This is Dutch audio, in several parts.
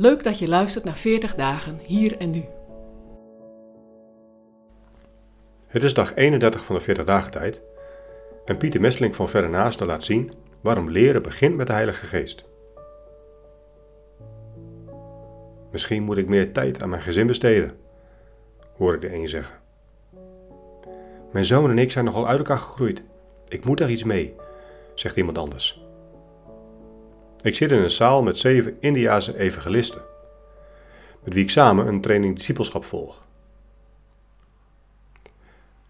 Leuk dat je luistert naar 40 dagen hier en nu. Het is dag 31 van de 40 dagen tijd en Pieter Messeling van Verre Naasten laat zien waarom leren begint met de Heilige Geest. Misschien moet ik meer tijd aan mijn gezin besteden, hoor ik de een zeggen. Mijn zoon en ik zijn nogal uit elkaar gegroeid. Ik moet daar iets mee, zegt iemand anders. Ik zit in een zaal met zeven Indiase evangelisten, met wie ik samen een training discipelschap volg.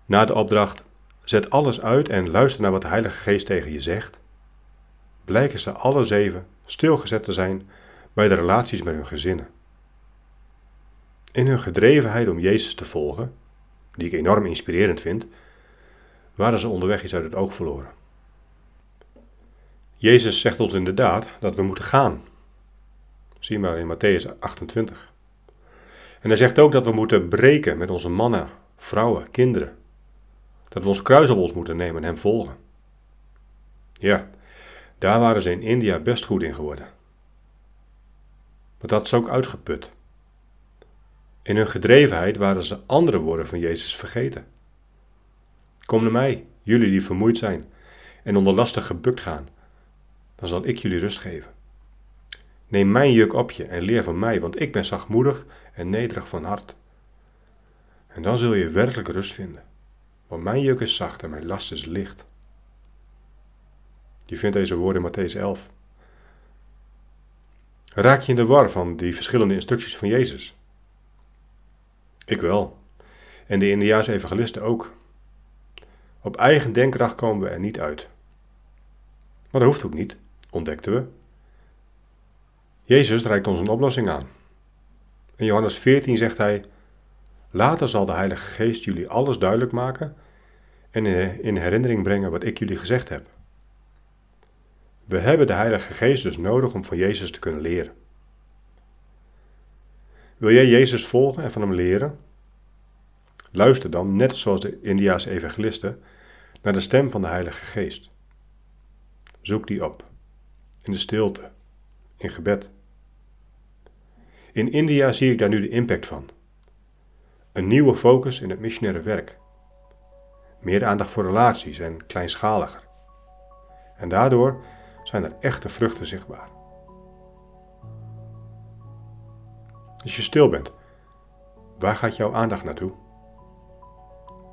Na de opdracht zet alles uit en luister naar wat de Heilige Geest tegen je zegt, blijken ze alle zeven stilgezet te zijn bij de relaties met hun gezinnen. In hun gedrevenheid om Jezus te volgen, die ik enorm inspirerend vind, waren ze onderweg iets uit het oog verloren. Jezus zegt ons inderdaad dat we moeten gaan. Zie maar in Matthäus 28. En hij zegt ook dat we moeten breken met onze mannen, vrouwen, kinderen. Dat we ons kruis op ons moeten nemen en hem volgen. Ja, daar waren ze in India best goed in geworden. Maar dat is ook uitgeput. In hun gedrevenheid waren ze andere woorden van Jezus vergeten. Kom naar mij, jullie die vermoeid zijn en onder lastig gebukt gaan, dan zal ik jullie rust geven. Neem mijn juk op je en leer van mij, want ik ben zachtmoedig en nederig van hart. En dan zul je werkelijk rust vinden, want mijn juk is zacht en mijn last is licht. Je vindt deze woorden in Matthäus 11. Raak je in de war van die verschillende instructies van Jezus? Ik wel. En de Indiaanse evangelisten ook. Op eigen denkkracht komen we er niet uit. Maar dat hoeft ook niet, ontdekten we. Jezus reikt ons een oplossing aan. In Johannes 14 zegt hij: Later zal de Heilige Geest jullie alles duidelijk maken en in herinnering brengen wat ik jullie gezegd heb. We hebben de Heilige Geest dus nodig om van Jezus te kunnen leren. Wil jij Jezus volgen en van hem leren? Luister dan, net zoals de Indiaanse evangelisten, naar de stem van de Heilige Geest. Zoek die op, in de stilte, in gebed. In India zie ik daar nu de impact van. Een nieuwe focus in het missionaire werk. Meer aandacht voor relaties en kleinschaliger. En daardoor zijn er echte vruchten zichtbaar. Als je stil bent, waar gaat jouw aandacht naartoe?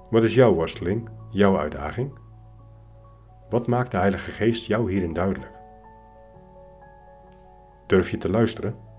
Wat is jouw worsteling, jouw uitdaging? Wat maakt de Heilige Geest jou hierin duidelijk? Durf je te luisteren?